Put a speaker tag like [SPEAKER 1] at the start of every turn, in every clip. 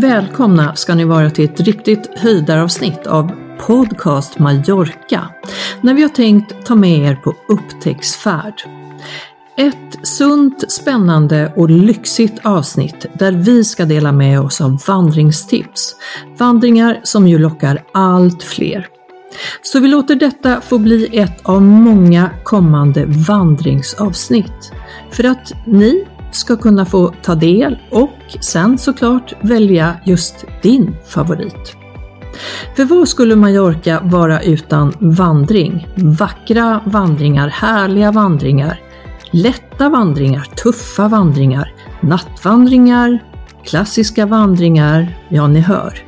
[SPEAKER 1] Välkomna ska ni vara till ett riktigt höjdaravsnitt av Podcast Mallorca, när vi har tänkt ta med er på upptäcktsfärd. Ett sunt, spännande och lyxigt avsnitt där vi ska dela med oss av vandringstips. Vandringar som ju lockar allt fler. Så vi låter detta få bli ett av många kommande vandringsavsnitt. För att ni ska kunna få ta del och sen såklart välja just din favorit. För vad skulle Mallorca vara utan vandring? Vackra vandringar, härliga vandringar, lätta vandringar, tuffa vandringar, nattvandringar, klassiska vandringar, ja ni hör.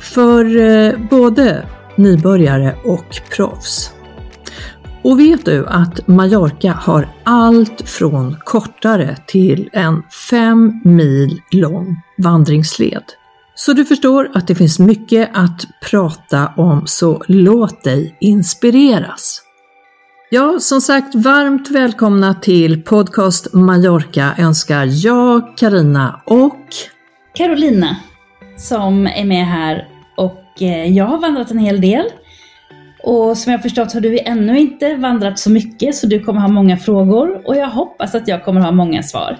[SPEAKER 1] För eh, både nybörjare och proffs. Och vet du att Mallorca har allt från kortare till en fem mil lång vandringsled. Så du förstår att det finns mycket att prata om, så låt dig inspireras. Ja, som sagt, varmt välkomna till Podcast Mallorca önskar jag, Karina och
[SPEAKER 2] Carolina som är med här och eh, jag har vandrat en hel del. Och som jag förstått har du ännu inte vandrat så mycket så du kommer ha många frågor och jag hoppas att jag kommer ha många svar.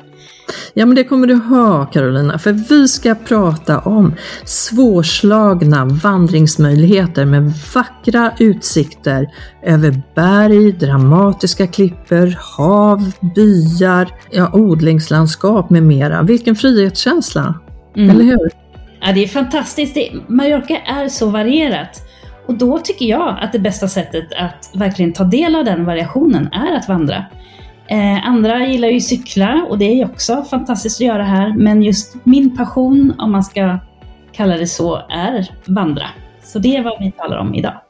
[SPEAKER 1] Ja, men det kommer du ha Carolina, för vi ska prata om svårslagna vandringsmöjligheter med vackra utsikter över berg, dramatiska klippor, hav, byar, ja, odlingslandskap med mera. Vilken frihetskänsla,
[SPEAKER 2] Mm.
[SPEAKER 1] eller hur?
[SPEAKER 2] Ja, det är fantastiskt. Det, Mallorca är så varierat. Och då tycker jag att det bästa sättet att verkligen ta del av den variationen är att vandra. Eh, andra gillar ju cykla och det är ju också fantastiskt att göra här. Men just min passion, om man ska kalla det så, är vandra. Så det är vad vi talar om idag.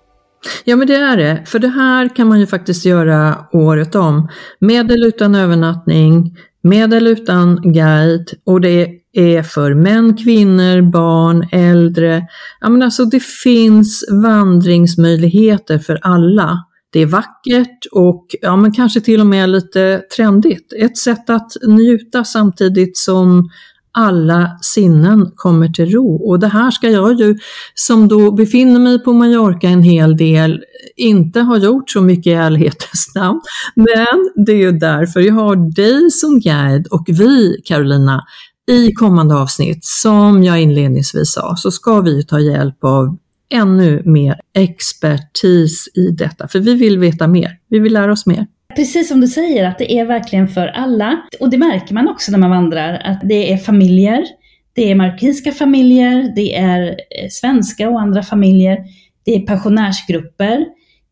[SPEAKER 1] Ja men det är det, för det här kan man ju faktiskt göra året om. Med eller utan övernattning, med eller utan guide och det är för män, kvinnor, barn, äldre. Ja men alltså det finns vandringsmöjligheter för alla. Det är vackert och ja men kanske till och med lite trendigt. Ett sätt att njuta samtidigt som alla sinnen kommer till ro. Och det här ska jag ju, som då befinner mig på Mallorca en hel del, inte ha gjort så mycket i ärlighetens namn. Men det är ju därför jag har dig som guide och vi, Carolina, i kommande avsnitt, som jag inledningsvis sa, så ska vi ta hjälp av ännu mer expertis i detta, för vi vill veta mer. Vi vill lära oss mer.
[SPEAKER 2] Precis som du säger, att det är verkligen för alla. Och det märker man också när man vandrar, att det är familjer, det är marockanska familjer, det är eh, svenska och andra familjer, det är pensionärsgrupper,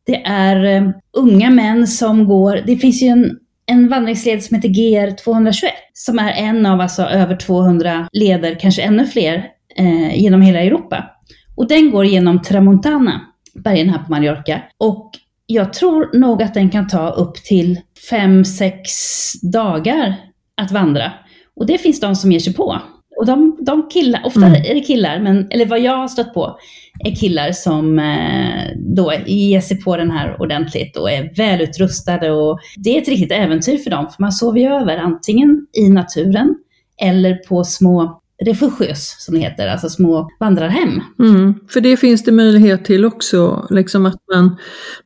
[SPEAKER 2] det är eh, unga män som går, det finns ju en, en vandringsled som heter GR 221, som är en av alltså över 200 leder, kanske ännu fler, eh, genom hela Europa. Och den går genom Tramontana, bergen här på Mallorca. Och jag tror nog att den kan ta upp till 5-6 dagar att vandra. Och det finns de som ger sig på. Och de, de killar, ofta
[SPEAKER 1] Mm.
[SPEAKER 2] är det killar, men, eller vad jag har stött på, killar som eh, då ger sig på den här ordentligt och är välutrustade. Och det är ett riktigt äventyr för dem, för man sover ju över antingen i naturen eller på små refugios, som det heter, alltså små vandrarhem.
[SPEAKER 1] Mm, för det finns det möjlighet till också, liksom att man,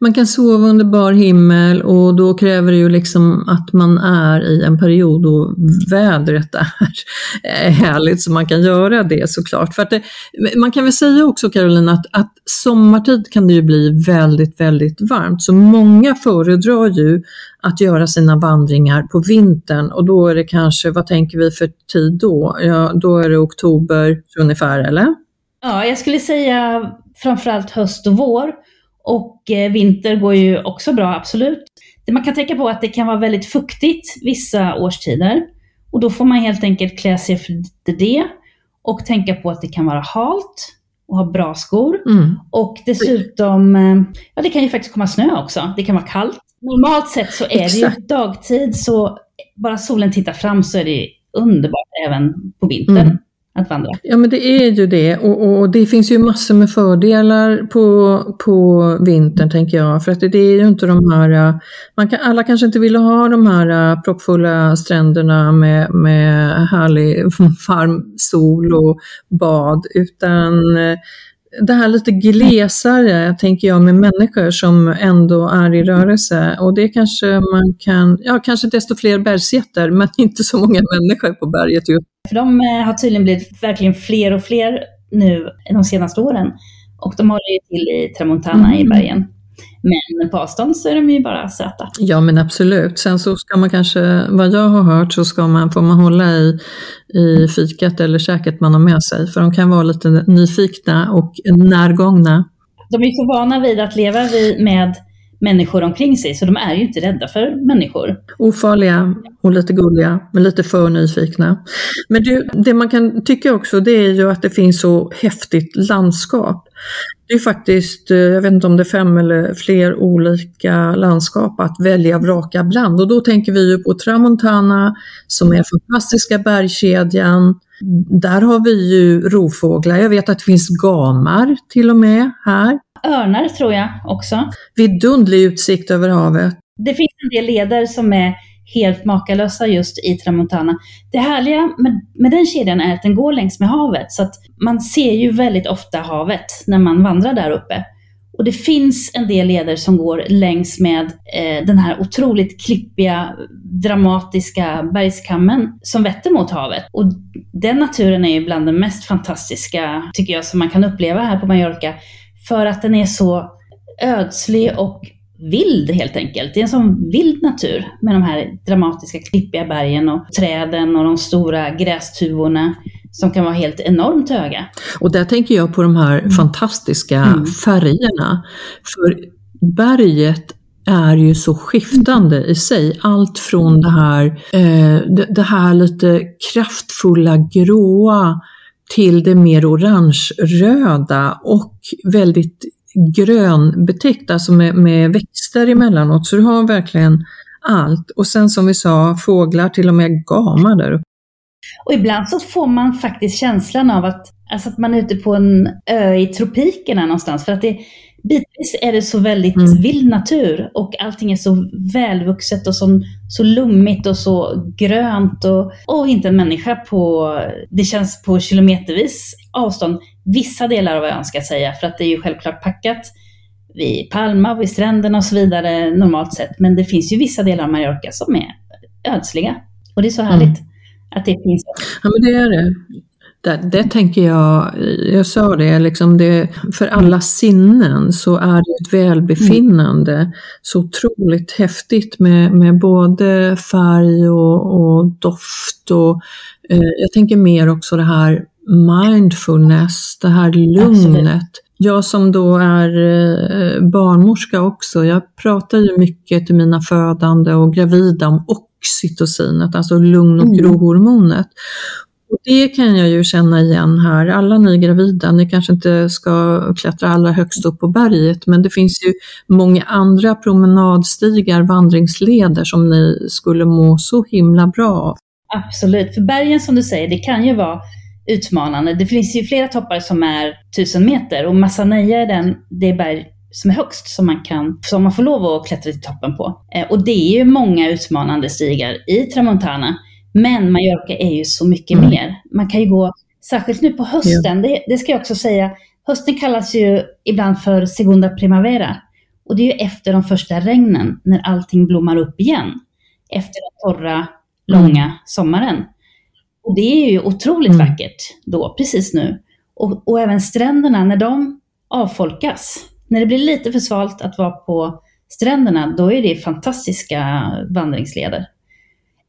[SPEAKER 1] man kan sova under bar himmel och då kräver det ju liksom att man är i en period då vädret är härligt så man kan göra det såklart. För att det, man kan väl säga också Caroline att, att sommartid kan det ju bli väldigt, väldigt varmt så många föredrar ju att göra sina vandringar på vintern och då är det kanske, vad tänker vi för tid då? Ja, då är det oktober ungefär eller?
[SPEAKER 2] Ja, jag skulle säga framförallt höst och vår. Och eh, vinter går ju också bra, absolut. Man kan tänka på att det kan vara väldigt fuktigt vissa årstider. Och då får man helt enkelt klä sig för det. Och tänka på att det kan vara halt och ha bra skor.
[SPEAKER 1] Mm.
[SPEAKER 2] Och dessutom, eh, ja det kan ju faktiskt komma snö också. Det kan vara kallt. Normalt sett så är det ju dagtid, så bara solen tittar fram så är det underbart även på vintern. Mm att vandra.
[SPEAKER 1] Ja men det är ju det och, och, det finns ju massor med fördelar på, på vintern tänker jag. För att det, det är ju inte de här, man kan, alla kanske inte vill ha de här proppfulla stränderna med, med härlig varm sol och bad utan det här lite glesare, tänker jag, med människor som ändå är i rörelse. Och det kanske man kan, ja kanske desto fler bergsjätter, men inte så många människor på berget just
[SPEAKER 2] för de eh, har tydligen blivit verkligen fler och fler nu de senaste åren. Och de håller ju till i Tramontana mm. i bergen. Men på avstånd så är de ju bara söta.
[SPEAKER 1] Ja men absolut. Sen så ska man kanske, vad jag har hört, så ska man, får man hålla i, i fikat eller käket man har med sig. För de kan vara lite nyfikna och närgångna.
[SPEAKER 2] De är så vana vid att leva med människor omkring sig, så de är ju inte rädda för människor.
[SPEAKER 1] Ofarliga och lite gulliga, men lite för nyfikna. Men det, det man kan tycka också, det är ju att det finns så häftigt landskap. Det är faktiskt, eh, jag vet inte om det är fem eller fler olika landskap att välja vraka bland. Och då tänker vi ju på Tramontana som är fantastiska bergskedjan. Där har vi ju rovfåglar, jag vet att det finns gamar till och med här
[SPEAKER 2] örnar tror jag också.
[SPEAKER 1] Vidundlig utsikt över havet.
[SPEAKER 2] Det finns en del leder som är helt makalösa just i Tramontana. Det härliga med, med den kedjan är att den går längs med havet, så att man ser ju väldigt ofta havet när man vandrar där uppe. Och det finns en del leder som går längs med eh, den här otroligt klippiga, dramatiska bergskammen som vetter mot havet. Och den naturen är ju bland den mest fantastiska, tycker jag, som man kan uppleva här på Mallorca. För att den är så ödslig och vild helt enkelt. Det är en sån vild natur med de här dramatiska klippiga bergen och träden och de stora grästuvorna som kan vara helt enormt höga.
[SPEAKER 1] Och där tänker jag på de här mm. fantastiska mm. färgerna. För berget är ju så skiftande i sig. Allt från det här, eh, det, det här lite kraftfulla gråa till det mer orange-röda och väldigt grönbetäckt, alltså med, med växter emellanåt. Så du har verkligen allt. Och sen som vi sa, fåglar, till och med gamar där uppe.
[SPEAKER 2] Och ibland så får man faktiskt känslan av att, alltså att man är ute på en ö i tropikerna någonstans. För att det, bitvis är det så väldigt mm. vild natur och allting är så välvuxet och så, så lummigt och så grönt och, och inte en människa på, det känns på kilometervis avstånd. Vissa delar av ön ska jag säga, för att det är ju självklart packat vid Palma, vid stränderna och så vidare normalt sett. Men det finns ju vissa delar av Mallorca som är ödsliga. Och det är så härligt mm. att det finns.
[SPEAKER 1] Ja men det är det. Det, det tänker jag, jag sa det, liksom det, för alla sinnen så är det ett välbefinnande. Mm. Så otroligt häftigt med, med både färg och, och doft och eh, jag tänker mer också det här mindfulness, det här lugnet. Absolut. Jag som då är eh, barnmorska också, jag pratar ju mycket till mina födande och gravida om oxytocinet, alltså lugn och mm. Och det kan jag ju känna igen här. Alla ni gravida, ni kanske inte ska klättra allra högst upp på berget, men det finns ju många andra promenadstigar, vandringsleder som ni skulle må så himla bra av.
[SPEAKER 2] Absolut, för bergen som du säger, det kan ju vara utmanande. Det finns ju flera toppar som är tusen meter och Massaneja är den, det berg som är högst som man, kan, som man får lov att klättra till toppen på. Eh, och det är ju många utmanande stigar i Tramontana. Men Mallorca är ju så mycket mm. mer. Man kan ju gå, särskilt nu på hösten, ja. det, det, ska jag också säga, hösten kallas ju ibland för Segunda Primavera. Och det är ju efter de första regnen, när allting blommar upp igen. Efter den torra, långa mm. sommaren. Och det är ju otroligt mm. vackert då, precis nu. Och, och även stränderna, när de avfolkas, när det blir lite för svalt att vara på stränderna, då är det fantastiska vandringsleder.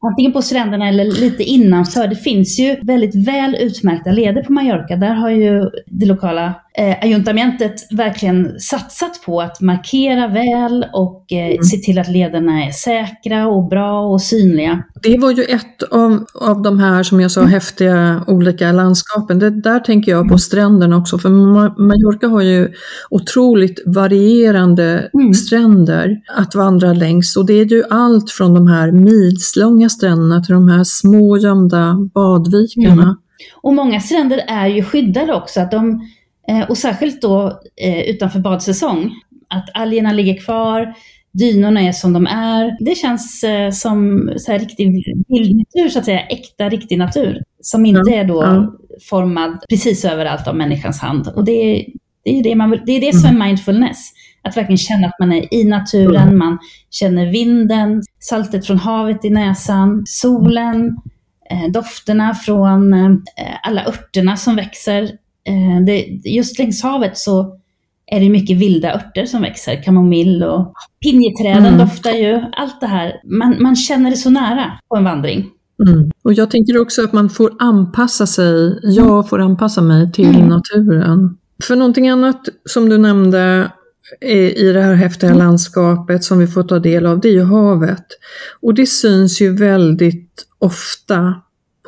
[SPEAKER 2] Antingen på stränderna eller lite innanför. Det finns ju väldigt väl utmärkta leder på Mallorca. Där har ju det lokala eh, ajuntamentet verkligen satsat på att markera väl och eh, mm. se till att lederna är säkra och bra och synliga.
[SPEAKER 1] Det var ju ett av, av de här, som jag sa, mm. häftiga olika landskapen. Det, där tänker jag på mm. stränderna också, för Mallorca har ju otroligt varierande mm. stränder att vandra längs och det är ju allt från de här milslånga stränderna till de här små gömda badvikarna. Mm.
[SPEAKER 2] Och många stränder är ju skyddade också, att de och särskilt då eh, utanför badsäsong. Att algerna ligger kvar, dynorna är som de är. Det känns eh, som så här riktig vildnatur, så att säga. Äkta, riktig natur. Som inte är då mm. formad precis överallt av människans hand. Och det är det, är det, man, det, är det som är mm. mindfulness. Att verkligen känna att man är i naturen, mm. man känner vinden, saltet från havet i näsan, solen, eh, dofterna från eh, alla örterna som växer Eh, det, just längs havet så är det mycket vilda örter som växer, kamomill och pinjeträden mm. doftar ju. Allt det här, man, man känner det så nära på en vandring.
[SPEAKER 1] Mm. Och jag tänker också att man får anpassa sig, jag får anpassa mig till mm. naturen. För någonting annat som du nämnde i det här häftiga mm. landskapet som vi får ta del av, det är ju havet. Och det syns ju väldigt ofta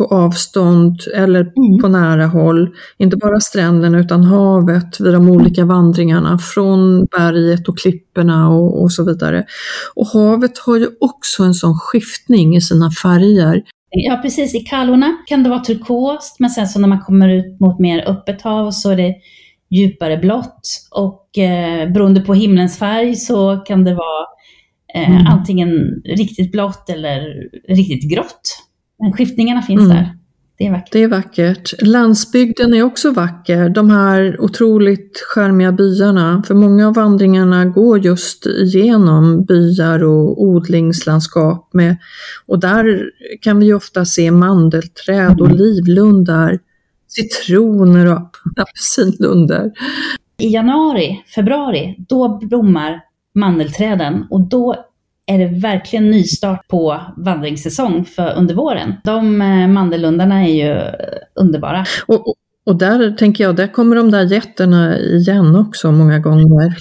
[SPEAKER 1] på avstånd eller mm. på nära håll. Inte bara stränderna utan havet vid de olika vandringarna från berget och klipporna och, och så vidare. Och havet har ju också en sån skiftning i sina färger.
[SPEAKER 2] Ja precis, i Kallorna kan det vara turkost men sen så när man kommer ut mot mer öppet hav så är det djupare blått och eh, beroende på himlens färg så kan det vara eh, mm. antingen riktigt blått eller riktigt grått. Men skiftningarna finns mm. där. Det är vackert.
[SPEAKER 1] Det är vackert. Landsbygden är också vacker. De här otroligt skärmiga byarna. För många av vandringarna går just igenom byar och odlingslandskap. Med, och där kan vi ofta se mandelträd och mm. livlundar, citroner och apelsinlundar.
[SPEAKER 2] I januari, februari, då blommar mandelträden och då är det verkligen nystart på vandringssäsong för under våren. De eh, mandellundarna är ju underbara.
[SPEAKER 1] Och, och, där tänker jag, där kommer de där getterna igen också många gånger.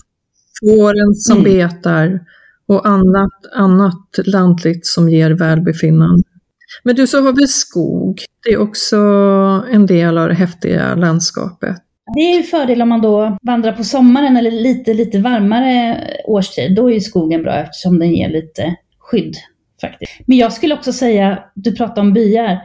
[SPEAKER 1] Fåren som mm. betar och annat, annat lantligt som ger välbefinnande. Men du, så har vi skog. Det är också en del av det häftiga landskapet.
[SPEAKER 2] Det är ju fördel om man då vandrar på sommaren eller lite, lite varmare årstid. Då är ju skogen bra eftersom den ger lite skydd. faktiskt. Men jag skulle också säga, du pratar om byar.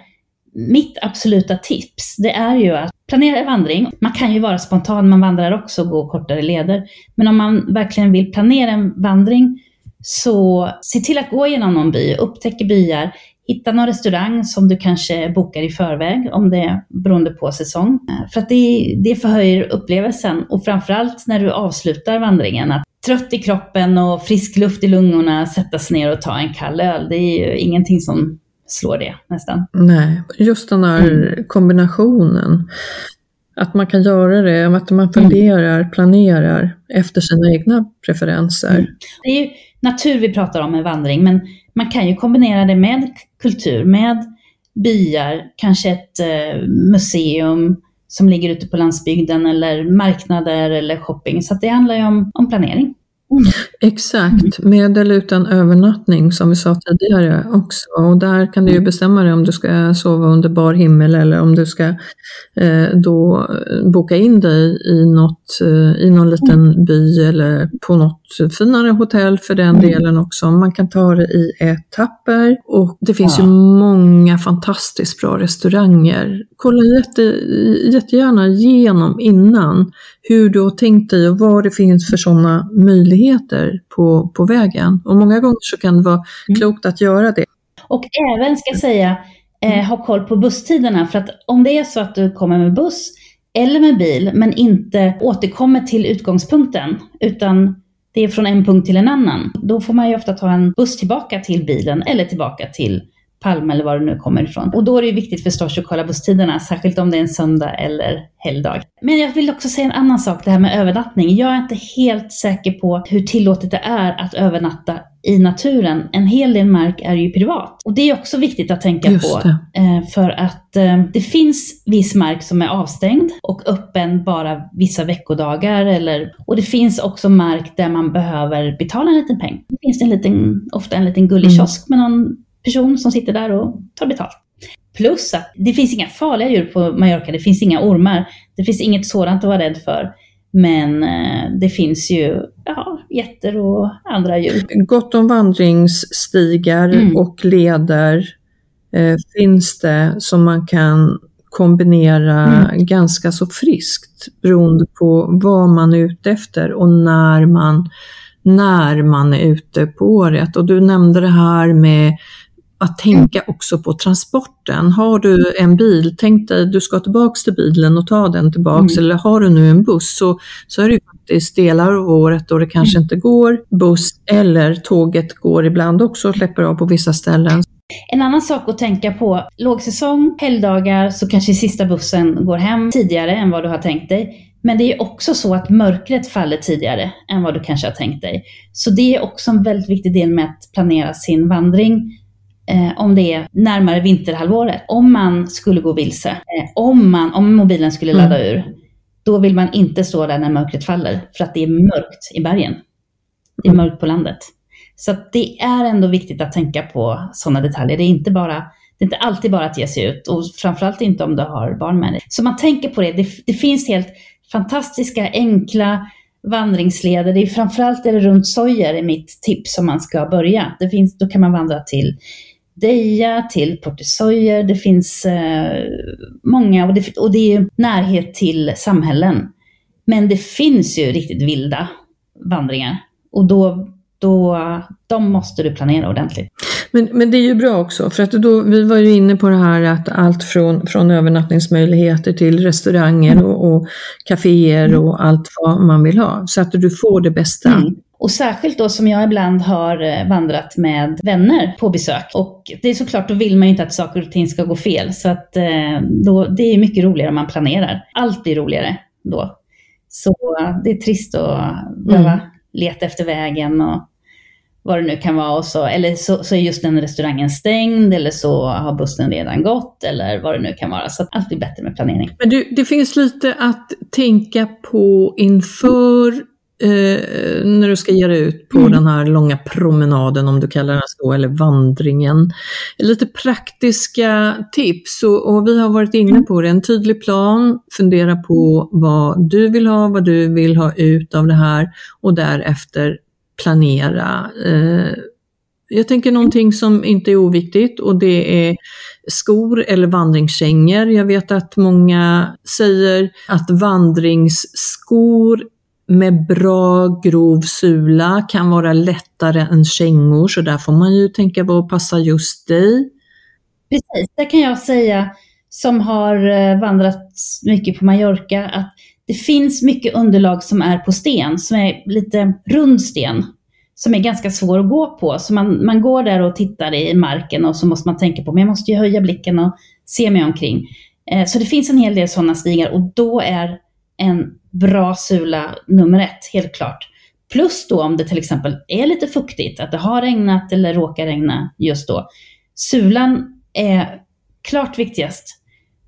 [SPEAKER 2] Mitt absoluta tips, det är ju att planera vandring. Man kan ju vara spontan, man vandrar också och går kortare leder. Men om man verkligen vill planera en vandring, så se till att gå igenom någon by, upptäcka byar, Hitta någon restaurang som du kanske bokar i förväg, om det är beroende på säsong. Eh, för att det, det förhöjer upplevelsen och framförallt när du avslutar vandringen. Att trött i kroppen och frisk luft i lungorna, sätta sig ner och ta en kall öl. Det är ju ingenting som slår det nästan.
[SPEAKER 1] Nej, just den här mm. kombinationen. Att man kan göra det, att man funderar, mm. planerar efter sina egna preferenser. Mm.
[SPEAKER 2] Det är ju natur vi pratar om med vandring, men man kan ju kombinera det med kultur, med byar, kanske ett eh, museum som ligger ute på landsbygden eller marknader eller shopping. Så det handlar ju om, om planering.
[SPEAKER 1] Exakt, med eller utan övernattning som vi sa tidigare också. Och där kan du ju mm. bestämma dig om du ska sova under bar himmel eller om du ska eh, då boka in dig i, något, eh, i någon liten by eller på något finare hotell för den mm. delen också. Man kan ta det i etapper och det finns ja. ju många fantastiskt bra restauranger. Kolla jätte, jättegärna igenom innan hur du har tänkt dig och vad det finns för sådana möjligheter på, på vägen. Och många gånger så kan det vara mm. klokt att göra det.
[SPEAKER 2] Och även, ska jag säga, eh, ha koll på busstiderna. För att om det är så att du kommer med buss eller med bil, men inte återkommer till utgångspunkten, utan det är från en punkt till en annan, då får man ju ofta ta en buss tillbaka till bilen eller tillbaka till Palm eller var det nu kommer ifrån. Och då är det ju viktigt förstås att kolla busstiderna, särskilt om det är en söndag eller helgdag. Men jag vill också säga en annan sak, det här med övernattning. Jag är inte helt säker på hur tillåtet det är att övernatta i naturen. En hel del mark är ju privat. Och det är också viktigt att tänka på.
[SPEAKER 1] det.
[SPEAKER 2] Eh, för att eh, det finns viss mark som är avstängd och öppen bara vissa veckodagar. Eller, och det finns också mark där man behöver betala en liten peng. Det finns en liten, ofta en liten gullig
[SPEAKER 1] Mm.
[SPEAKER 2] kiosk med någon person som sitter där och tar betalt. Plus att det finns inga farliga djur på Mallorca, det finns inga ormar, det finns inget sådant att vara rädd för. Men eh, det finns ju ja, getter och andra djur.
[SPEAKER 1] Gott om vandringsstigar
[SPEAKER 2] Mm.
[SPEAKER 1] och leder eh, finns det som man kan kombinera
[SPEAKER 2] Mm.
[SPEAKER 1] ganska så friskt beroende på vad man är ute efter och när man, när man är ute på året. Och du nämnde det här med att tänka också på transporten. Har du en bil, tänk dig du ska tillbaks till bilen och ta den tillbaks
[SPEAKER 2] Mm.
[SPEAKER 1] eller har du nu en buss så, så är det ju faktiskt delar av året då det kanske inte går buss eller tåget går ibland också och släpper av på vissa ställen.
[SPEAKER 2] En annan sak att tänka på, lågsäsong, helgdagar, så kanske sista bussen går hem tidigare än vad du har tänkt dig. Men det är också så att mörkret faller tidigare än vad du kanske har tänkt dig. Så det är också en väldigt viktig del med att planera sin vandring. Eh, om det är närmare vinterhalvåret. Om man skulle gå vilse, eh, om, man, om mobilen skulle ladda ur, då vill man inte stå där när mörkret faller. För att det är mörkt i bergen. Det är mörkt på landet. Så det är ändå viktigt att tänka på sådana detaljer. Det är inte bara det är inte alltid bara att ge sig ut och framförallt inte om du har barn med dig. Så man tänker på det. Det, det finns helt fantastiska, enkla vandringsleder. Det är framförallt är det runt Sojer är mitt tips om man ska börja. Det finns, då kan man vandra till Deja, till Portesoyer. Det finns eh, många och det, och det är ju närhet till samhällen. Men det finns ju riktigt vilda vandringar och då, då, de måste du planera ordentligt.
[SPEAKER 1] Men, men det är ju bra också, för att då, vi var ju inne på det här att allt från, från övernattningsmöjligheter till restauranger och, och kaféer och allt vad man vill ha, så att du får det bästa.
[SPEAKER 2] Mm. Och särskilt då som jag ibland har eh, vandrat med vänner på besök. Och det är såklart, då vill man ju inte att saker och ting ska gå fel. Så att eh, då, det är mycket roligare om man planerar. Allt blir roligare då. Så eh, det är trist att behöva
[SPEAKER 1] Mm.
[SPEAKER 2] leta efter vägen och vad det nu kan vara. Och så, eller så, så är just den restaurangen stängd eller så har bussen redan gått eller vad det nu kan vara. Så allt blir bättre med planering.
[SPEAKER 1] Men du, det finns lite att tänka på inför eh, när du ska ge dig ut på
[SPEAKER 2] Mm.
[SPEAKER 1] den här långa promenaden, om du kallar den så, eller vandringen. Lite praktiska tips och, och vi har varit inne på det. En tydlig plan, fundera på vad du vill ha, vad du vill ha ut av det här och därefter planera. Eh, jag tänker någonting som inte är oviktigt och det är skor eller vandringskängor. Jag vet att många säger att vandringsskor med bra grov sula kan vara lättare än kängor så där får man ju tänka vad passar just dig.
[SPEAKER 2] Precis, det kan jag säga som har eh, vandrat mycket på Mallorca att det finns mycket underlag som är på sten, som är lite rund sten, som är ganska svår att gå på. Så man, man går där och tittar i marken och så måste man tänka på, men jag måste ju höja blicken och se mig omkring. Eh, så det finns en hel del sådana stigar och då är en bra sula nummer ett, helt klart. Plus då om det till exempel är lite fuktigt, att det har regnat eller råkar regna just då. Sulan är klart viktigast.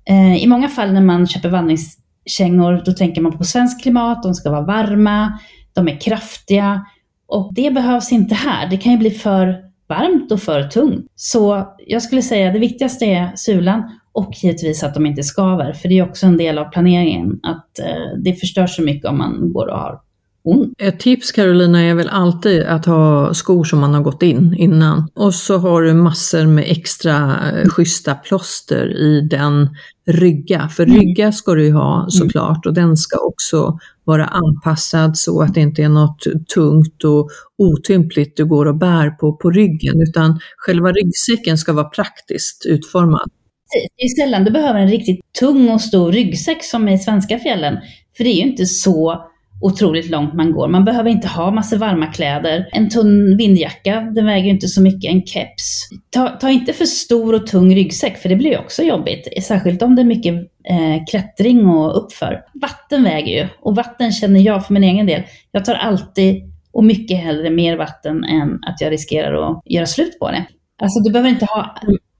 [SPEAKER 2] Eh, I många fall när man köper vandringskängor, då tänker man på svensk klimat, de ska vara varma, de är kraftiga. Och det behövs inte här. Det kan ju bli för varmt och för tungt. Så jag skulle säga det viktigaste är sulan och givetvis att de inte skaver. För det är också en del av planeringen. Att eh, det förstör så mycket om man går och har ont.
[SPEAKER 1] Ett tips Carolina är väl alltid att ha skor som man har gått in innan. Och så har du massor med extra eh, schyssta plåster i den rygga. För
[SPEAKER 2] Mm.
[SPEAKER 1] rygga ska du ju ha såklart och den ska också vara anpassad så att det inte är något tungt och otympligt du går och bär på, på ryggen utan själva ryggsäcken ska vara praktiskt utformad.
[SPEAKER 2] Precis. Det är sällan du behöver en riktigt tung och stor ryggsäck som i svenska fjällen. För det är ju inte så otroligt långt man går. Man behöver inte ha massa varma kläder. En tunn vindjacka, den väger ju inte så mycket. En keps. Ta, ta inte för stor och tung ryggsäck, för det blir också jobbigt. Särskilt om det är mycket eh, klättring och uppför. Vatten väger ju, och vatten känner jag för min egen del. Jag tar alltid och mycket hellre mer vatten än att jag riskerar att göra slut på det. Alltså du behöver inte ha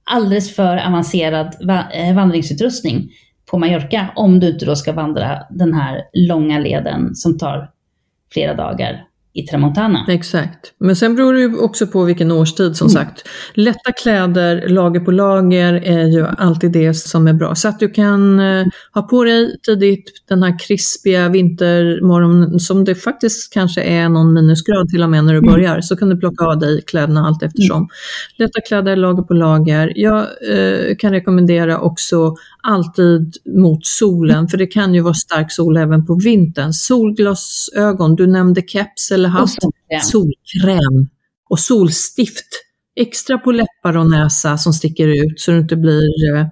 [SPEAKER 2] alldeles för avancerad eh, vandringsutrustning på Mallorca om du inte då ska vandra den här långa leden som tar flera dagar i Tramontana.
[SPEAKER 1] Exakt. Men sen beror det ju också på vilken årstid som mm. sagt. Lätta kläder, lager på lager, är ju alltid det som är bra. Så att du kan eh, ha på dig tidigt den här krispiga vintermorgonen som det faktiskt kanske är någon minusgrad till och med när du mm. börjar. Så kan du plocka av dig kläderna allt eftersom. Mm. Lätta kläder, lager på lager. Jag eh, kan rekommendera också alltid mot solen, för det kan ju vara stark sol även på vintern. Solglasögon, du nämnde keps eller hatt, solkräm. solkräm och solstift. Extra på läppar och näsa som sticker ut så du inte blir eh,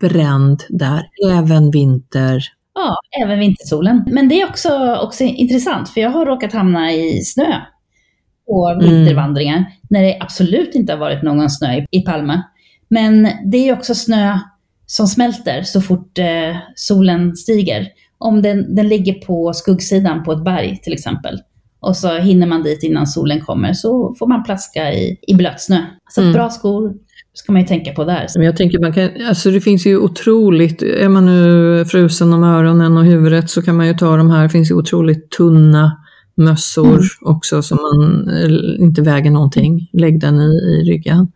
[SPEAKER 1] bränd där, även vinter.
[SPEAKER 2] Ja, även vintersolen. Men det är också, också intressant, för jag har råkat hamna i snö på mm. vintervandringar, mm. när det absolut inte har varit någon snö i Palma. Men det är också snö som smälter så fort eh, solen stiger. Om den, den ligger på skuggsidan på ett berg till exempel och så hinner man dit innan solen kommer så får man plaska i, i blöt snö. Så mm. bra skor ska man ju tänka på där.
[SPEAKER 1] Men jag tänker man kan, alltså det finns ju otroligt, är man nu frusen om öronen och huvudet så kan man ju ta de här, det finns ju otroligt tunna mössor mm. också som man eh, inte väger någonting. Lägg den i, i ryggen.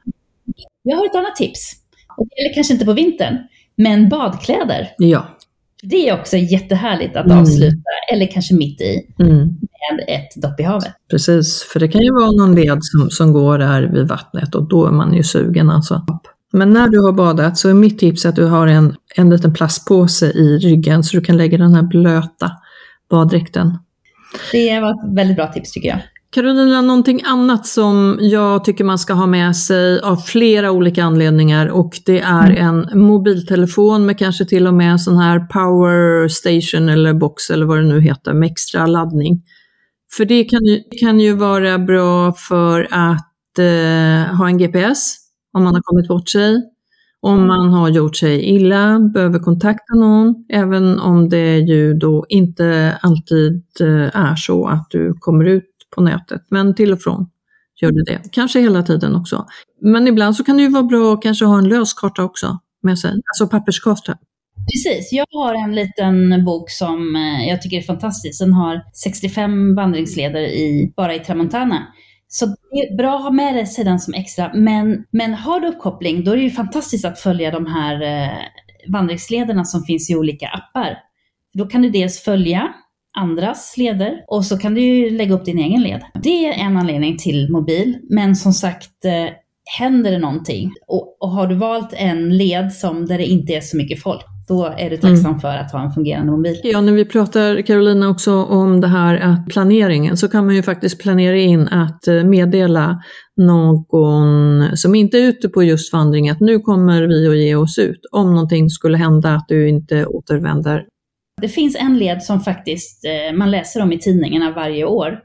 [SPEAKER 2] Jag har ett annat tips. Gäller kanske inte på vintern, men badkläder.
[SPEAKER 1] Ja.
[SPEAKER 2] Det är också jättehärligt att mm. avsluta, eller kanske mitt i, mm. med ett dopp i havet.
[SPEAKER 1] Precis, för det kan ju vara någon led som, som går där vid vattnet och då är man ju sugen alltså. Men när du har badat så är mitt tips att du har en, en liten plastpåse i ryggen så du kan lägga den här blöta baddräkten.
[SPEAKER 2] Det var ett väldigt bra tips tycker jag.
[SPEAKER 1] Carolina, någonting annat som jag tycker man ska ha med sig av flera olika anledningar och det är mm. en mobiltelefon med kanske till och med en sån här power station eller box eller vad det nu heter med extra laddning. För det kan ju, kan ju vara bra för att eh, ha en GPS om man har kommit bort sig, om man har gjort sig illa, behöver kontakta någon, även om det ju då inte alltid eh, är så att du kommer ut på nätet, men till och från gör det det. Kanske hela tiden också. Men ibland så kan det ju vara bra att kanske ha en löskarta också med sig, alltså papperskarta.
[SPEAKER 2] Precis, jag har en liten bok som eh, jag tycker är fantastisk. Den har 65 vandringsleder i, bara i Tramontana. Så det är bra att ha med sig den som extra. Men, men har du uppkoppling, då är det ju fantastiskt att följa de här eh, vandringslederna som finns i olika appar. Då kan du dels följa andras leder och så kan du ju lägga upp din egen led. Det är en anledning till mobil, men som sagt eh, händer det någonting och, och har du valt en led som där det inte är så mycket folk, då är du tacksam mm. för att ha en fungerande mobil.
[SPEAKER 1] Ja, när vi pratar Carolina också om det här att planeringen så kan man ju faktiskt planera in att eh, meddela någon som inte är ute på just vandring att nu kommer vi att ge oss ut om någonting skulle hända att du inte återvänder
[SPEAKER 2] det finns en led som faktiskt eh, man läser om i tidningarna varje år.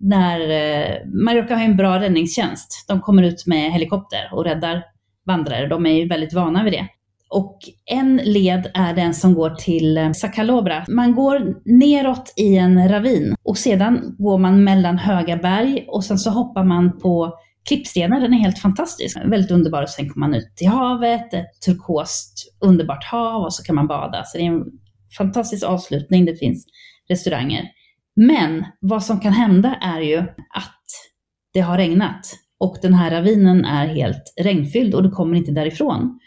[SPEAKER 2] När eh, Mallorca har en bra räddningstjänst. De kommer ut med helikopter och räddar vandrare. De är ju väldigt vana vid det. Och en led är den som går till eh, Sakalobra. Man går neråt i en ravin och sedan går man mellan höga berg och sen så hoppar man på klippstenar. Den är helt fantastisk. Väldigt underbar. Och sen kommer man ut till havet, ett turkost underbart hav och så kan man bada. Så det är en fantastisk avslutning, det finns restauranger. Men vad som kan hända är ju att det har regnat och den här ravinen är helt regnfylld och du kommer inte därifrån.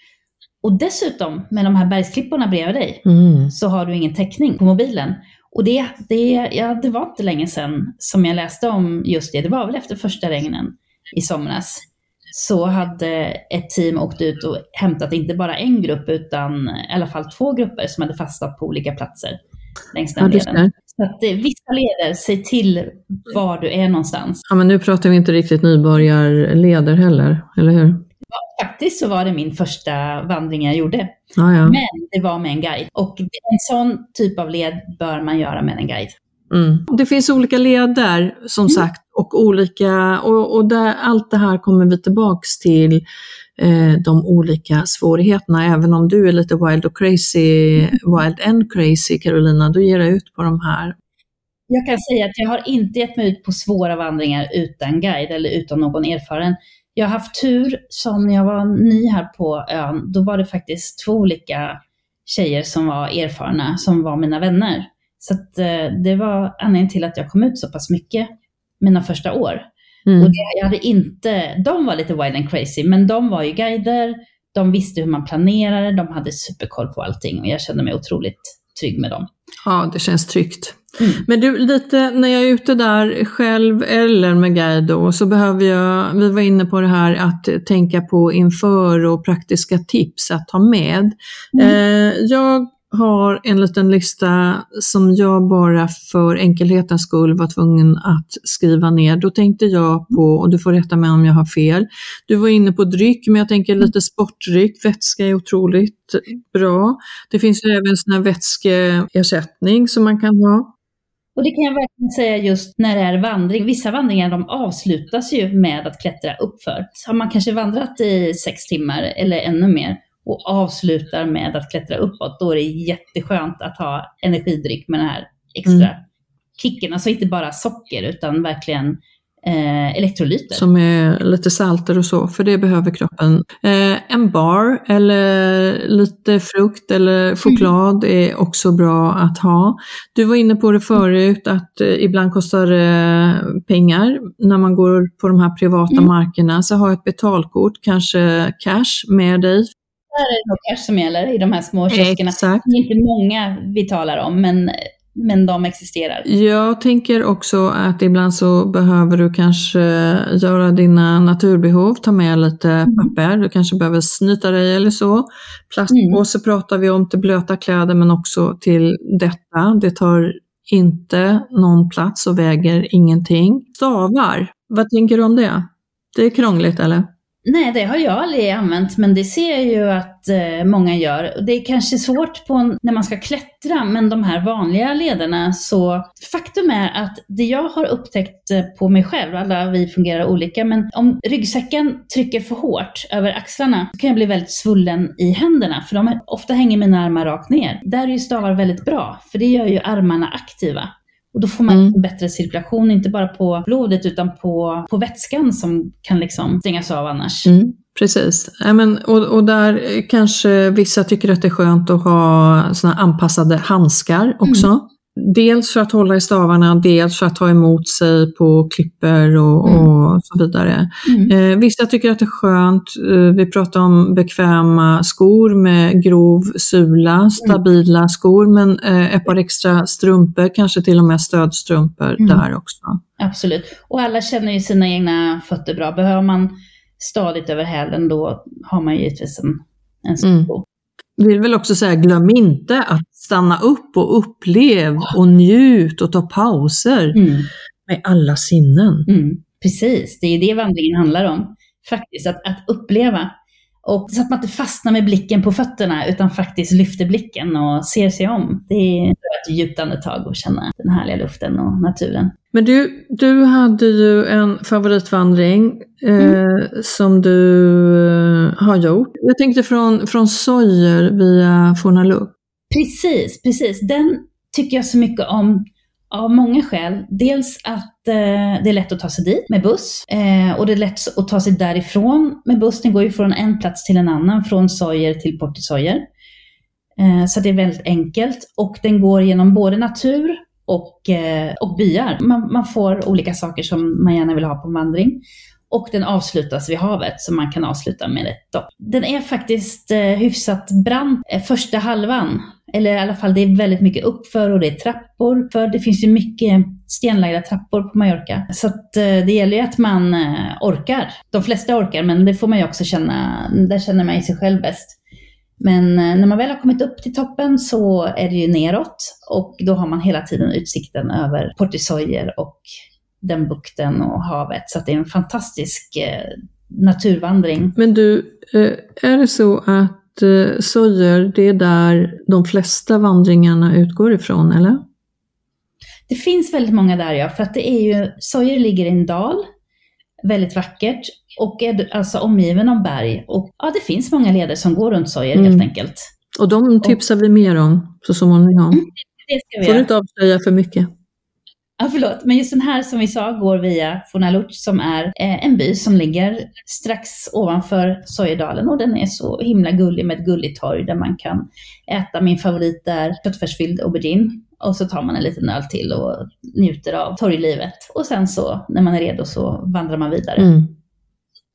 [SPEAKER 2] Och dessutom med de här bergsklipporna bredvid dig mm. så har du ingen täckning på mobilen. Och det, det, ja, det var inte länge sedan som jag läste om just det. Det var väl efter första regnen i somras så hade ett team åkt ut och hämtat inte bara en grupp utan i alla fall två grupper som hade fastnat på olika platser längs den ja, leden. Så att eh, vissa leder, säg till var du är någonstans.
[SPEAKER 1] Ja, men nu pratar vi inte riktigt nybörjarleder heller, eller hur?
[SPEAKER 2] Ja, faktiskt så var det min första vandring jag gjorde.
[SPEAKER 1] Ja, ja.
[SPEAKER 2] Men det var med en guide. Och en sån typ av led bör man göra med en guide.
[SPEAKER 1] Mm. Det finns olika leder som
[SPEAKER 2] Mm.
[SPEAKER 1] sagt och olika, och, och där, allt det här kommer vi tillbaks till eh, de olika svårigheterna. Även om du är lite wild och crazy, wild and crazy Carolina, du ger dig ut på de här.
[SPEAKER 2] Jag kan säga att jag har inte gett mig ut på svåra vandringar utan guide eller utan någon erfaren. Jag har haft tur som när jag var ny här på ön, då var det faktiskt två olika tjejer som var erfarna, som var mina vänner. Så att, eh, det var anledningen till att jag kom ut så pass mycket mina första år.
[SPEAKER 1] Mm.
[SPEAKER 2] Och det, jag hade inte, de var lite wild and crazy, men de var ju guider, de visste hur man planerade, de hade superkoll på allting och jag kände mig otroligt trygg med dem.
[SPEAKER 1] Ja, det känns tryggt.
[SPEAKER 2] Mm.
[SPEAKER 1] Men du, lite när jag är ute där själv eller med guide då, så behöver jag, vi var inne på det här att tänka på inför och praktiska tips att ta med. Eh, jag har en liten lista som jag bara för enkelhetens skull var tvungen att skriva ner. Då tänkte jag på, och du får rätta mig om jag har fel, du var inne på dryck, men jag tänker lite sportdryck, vätska är otroligt bra. Det finns ju även sån här vätskeersättning som man kan ha.
[SPEAKER 2] Och det kan jag verkligen säga just när det är vandring. Vissa vandringar de avslutas ju med att klättra uppför. Så har man kanske vandrat i sex timmar eller ännu mer och avslutar med att klättra uppåt, då är det jätteskönt att ha energidryck med den här extra
[SPEAKER 1] Mm.
[SPEAKER 2] kicken. Alltså inte bara socker utan verkligen eh, elektrolyter.
[SPEAKER 1] som är lite salter och så, för det behöver kroppen. Eh, en bar eller lite frukt eller choklad är också bra att ha. Du var inne på det förut att eh, ibland kostar det pengar när man går på de här privata
[SPEAKER 2] Mm.
[SPEAKER 1] markerna, så ha ett betalkort, kanske cash med dig.
[SPEAKER 2] Är det cash som gäller i de här små kioskerna.
[SPEAKER 1] Exakt.
[SPEAKER 2] Det är inte många vi talar om, men, men de existerar.
[SPEAKER 1] Jag tänker också att ibland så behöver du kanske göra dina naturbehov, ta med lite papper, du kanske behöver snyta dig eller så. Plastpåse pratar vi om till blöta kläder men också till detta. Det tar inte någon plats och väger ingenting. Stavar, vad tänker du om det? Det är krångligt eller?
[SPEAKER 2] Nej, det har jag aldrig använt, men det ser jag ju att eh, många gör. Det är kanske svårt på, när man ska klättra, men de här vanliga lederna så faktum är att det jag har upptäckt eh, på mig själv, alla vi fungerar olika, men om ryggsäcken trycker för hårt över axlarna så kan jag bli väldigt svullen i händerna, för de är, ofta hänger mina armar rakt ner. Där är ju stavar väldigt bra, för det gör ju armarna aktiva. Och då får man
[SPEAKER 1] Mm.
[SPEAKER 2] bättre cirkulation, inte bara på blodet utan på, på vätskan som kan liksom stängas av annars.
[SPEAKER 1] Mm, precis. Men, och, och där kanske vissa tycker att det är skönt att ha såna anpassade handskar också. Dels för att hålla i stavarna, dels för att ta emot sig på klipper och,
[SPEAKER 2] Mm.
[SPEAKER 1] och så vidare.
[SPEAKER 2] Mm.
[SPEAKER 1] Eh, vissa tycker att det är skönt, eh, vi pratar om bekväma skor med grov sula, stabila skor, men eh, ett par extra strumpor, kanske till och med stödstrumpor
[SPEAKER 2] Mm.
[SPEAKER 1] där också.
[SPEAKER 2] Absolut. Och alla känner ju sina egna fötter bra. Behöver man stadigt över hälen då har man givetvis en, en
[SPEAKER 1] Mm.
[SPEAKER 2] sko.
[SPEAKER 1] Vill väl också säga, glöm inte att stanna upp och upplev och njut och ta pauser
[SPEAKER 2] Mm.
[SPEAKER 1] med alla sinnen.
[SPEAKER 2] Mm. Precis, det är det vandringen handlar om. Faktiskt, att, att uppleva. Och så att man inte fastnar med blicken på fötterna utan faktiskt lyfter blicken och ser sig om. Det är ett djupt andetag och känna den härliga luften och naturen.
[SPEAKER 1] Men du, du hade ju en favoritvandring eh, som du eh, har gjort. Jag tänkte från, från Sojer via Fornaluk.
[SPEAKER 2] Precis, precis. Den tycker jag så mycket om av många skäl. Dels att eh, det är lätt att ta sig dit med buss eh, och det är lätt att ta sig därifrån med buss. Den går ju från en plats till en annan, från Sojer till Portisojer. Eh, så det är väldigt enkelt och den går genom både natur och, eh, och byar. Man, man får olika saker som man gärna vill ha på en vandring. Och den avslutas vid havet, så man kan avsluta med ett dopp. Den är faktiskt eh, hyfsat brant eh, första halvan. Eller i alla fall, det är väldigt mycket uppför och det är trappor. För det finns ju mycket stenlagda trappor på Mallorca. Så att, eh, det gäller ju att man eh, orkar. De flesta orkar, men det får man ju också känna. Där känner man ju sig själv bäst. Men eh, när man väl har kommit upp till toppen så är det ju neråt och då har man hela tiden utsikten över Portisoyer och den bukten och havet. Så att det är en fantastisk eh, naturvandring.
[SPEAKER 1] Men du, eh, är det så att eh, Sojer, det är där de flesta vandringarna utgår ifrån, eller?
[SPEAKER 2] Det finns väldigt många där ja, för att det är ju, Sojer ligger i en dal, väldigt vackert, och är alltså omgiven av berg. Och ja, det finns många leder som går runt Sojer
[SPEAKER 1] Mm.
[SPEAKER 2] helt enkelt.
[SPEAKER 1] Och de tipsar vi mer om så småningom.
[SPEAKER 2] Det ska vi
[SPEAKER 1] Får du inte avslöja för mycket.
[SPEAKER 2] Ja, förlåt. Men just den här som vi sa går via Fornaluch som är eh, en by som ligger strax ovanför Sojedalen och den är så himla gullig med ett gulligt torg där man kan äta min favorit där, köttfärsfylld aubergine. Och så tar man en liten öl till och njuter av torglivet. Och sen så, när man är redo, så vandrar man vidare.
[SPEAKER 1] Mm.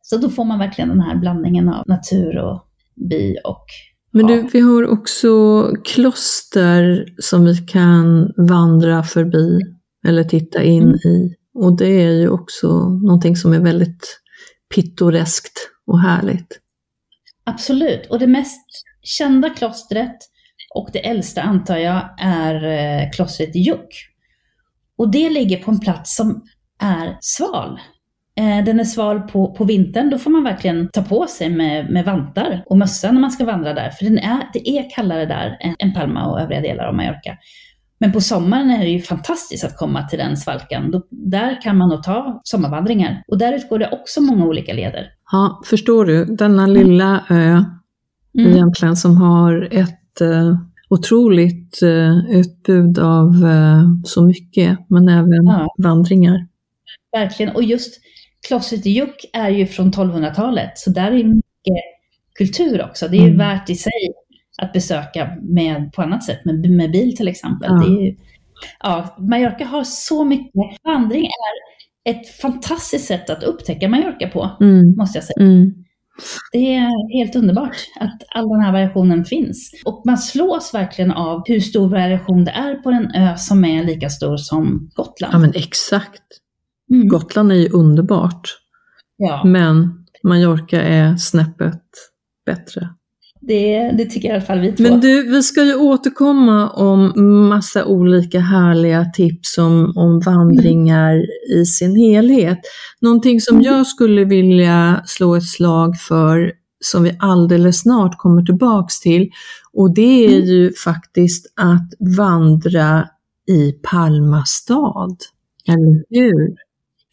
[SPEAKER 2] Så då får man verkligen den här blandningen av natur och by och
[SPEAKER 1] Men du, vi har också kloster som vi kan vandra förbi eller titta in
[SPEAKER 2] Mm.
[SPEAKER 1] i. Och det är ju också någonting som är väldigt pittoreskt och härligt.
[SPEAKER 2] Absolut. Och det mest kända klostret och det äldsta antar jag är eh, klostret i Juk. Och det ligger på en plats som är sval. Eh, Den är sval på, på vintern, då får man verkligen ta på sig med, med vantar och mössa när man ska vandra där. För den är, det är kallare där än, än Palma och övriga delar av Mallorca. Men på sommaren är det ju fantastiskt att komma till den svalkan. Då, där kan man nog ta sommarvandringar. Och där utgår det också många olika leder.
[SPEAKER 1] Ja, förstår du? Denna lilla ö
[SPEAKER 2] Mm.
[SPEAKER 1] egentligen som har ett eh, otroligt eh, utbud av eh, så mycket, men även
[SPEAKER 2] Ja.
[SPEAKER 1] vandringar.
[SPEAKER 2] Verkligen. Och just Juk är ju från 1200-talet, så där är mycket kultur också. Det är ju
[SPEAKER 1] Mm.
[SPEAKER 2] värt i sig att besöka med, på annat sätt, med, med bil till exempel.
[SPEAKER 1] Ja.
[SPEAKER 2] Ju, ja, Mallorca har så mycket. Vandring är ett fantastiskt sätt att upptäcka Mallorca på,
[SPEAKER 1] Mm.
[SPEAKER 2] måste jag säga.
[SPEAKER 1] Mm.
[SPEAKER 2] Det är helt underbart att all den här variationen finns. Och man slås verkligen av hur stor variation det är på en ö som är lika stor som Gotland.
[SPEAKER 1] Ja, men exakt.
[SPEAKER 2] Mm.
[SPEAKER 1] Gotland är ju underbart,
[SPEAKER 2] Ja.
[SPEAKER 1] men Mallorca är snäppet bättre.
[SPEAKER 2] Det, det tycker i alla fall vi två.
[SPEAKER 1] Men du, vi ska ju återkomma om massa olika härliga tips om, om vandringar i sin helhet. Någonting som
[SPEAKER 2] Mm.
[SPEAKER 1] jag skulle vilja slå ett slag för som vi alldeles snart kommer tillbaks till och det är
[SPEAKER 2] Mm.
[SPEAKER 1] ju faktiskt att vandra i Palma stad. Eller hur?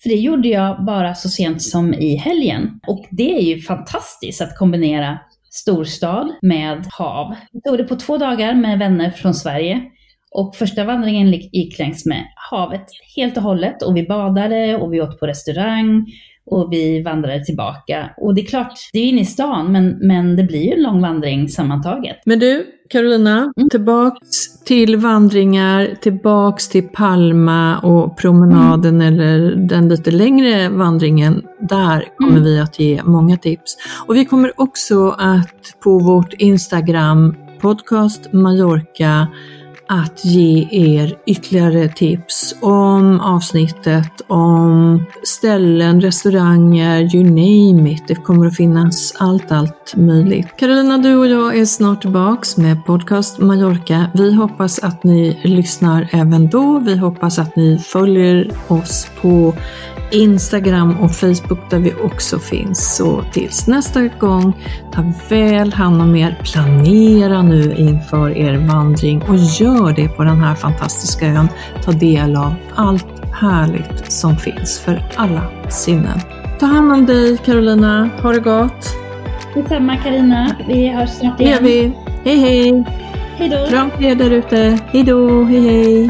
[SPEAKER 2] För det gjorde jag bara så sent som i helgen. Och det är ju fantastiskt att kombinera storstad med hav. Jag tog det på två dagar med vänner från Sverige. Och första vandringen gick längs med havet helt och hållet. Och vi badade och vi åt på restaurang. Och vi vandrade tillbaka. Och det är klart, det är inne i stan, men, men det blir ju en lång vandring sammantaget.
[SPEAKER 1] Men du, Carolina, tillbaks till vandringar, tillbaks till Palma och promenaden eller den lite längre vandringen. Där kommer
[SPEAKER 2] Mm.
[SPEAKER 1] vi att ge många tips. Och vi kommer också att på vårt Instagram, podcast Mallorca, att ge er ytterligare tips om avsnittet, om ställen, restauranger, you name it. Det kommer att finnas allt, allt möjligt. Carolina, du och jag är snart tillbaks med podcast Mallorca. Vi hoppas att ni lyssnar även då. Vi hoppas att ni följer oss på Instagram och Facebook där vi också finns. Så tills nästa gång, ta väl hand om er, planera nu inför er vandring och gör det på den här fantastiska ön. Ta del av allt härligt som finns för alla sinnen. Ta hand om dig Carolina, ha det gott.
[SPEAKER 2] Detsamma Karina. vi hörs snart
[SPEAKER 1] Det gör
[SPEAKER 2] igen.
[SPEAKER 1] vi. Hej hej!
[SPEAKER 2] Hej då!
[SPEAKER 1] Kram till er där ute. Hej då, hej hej!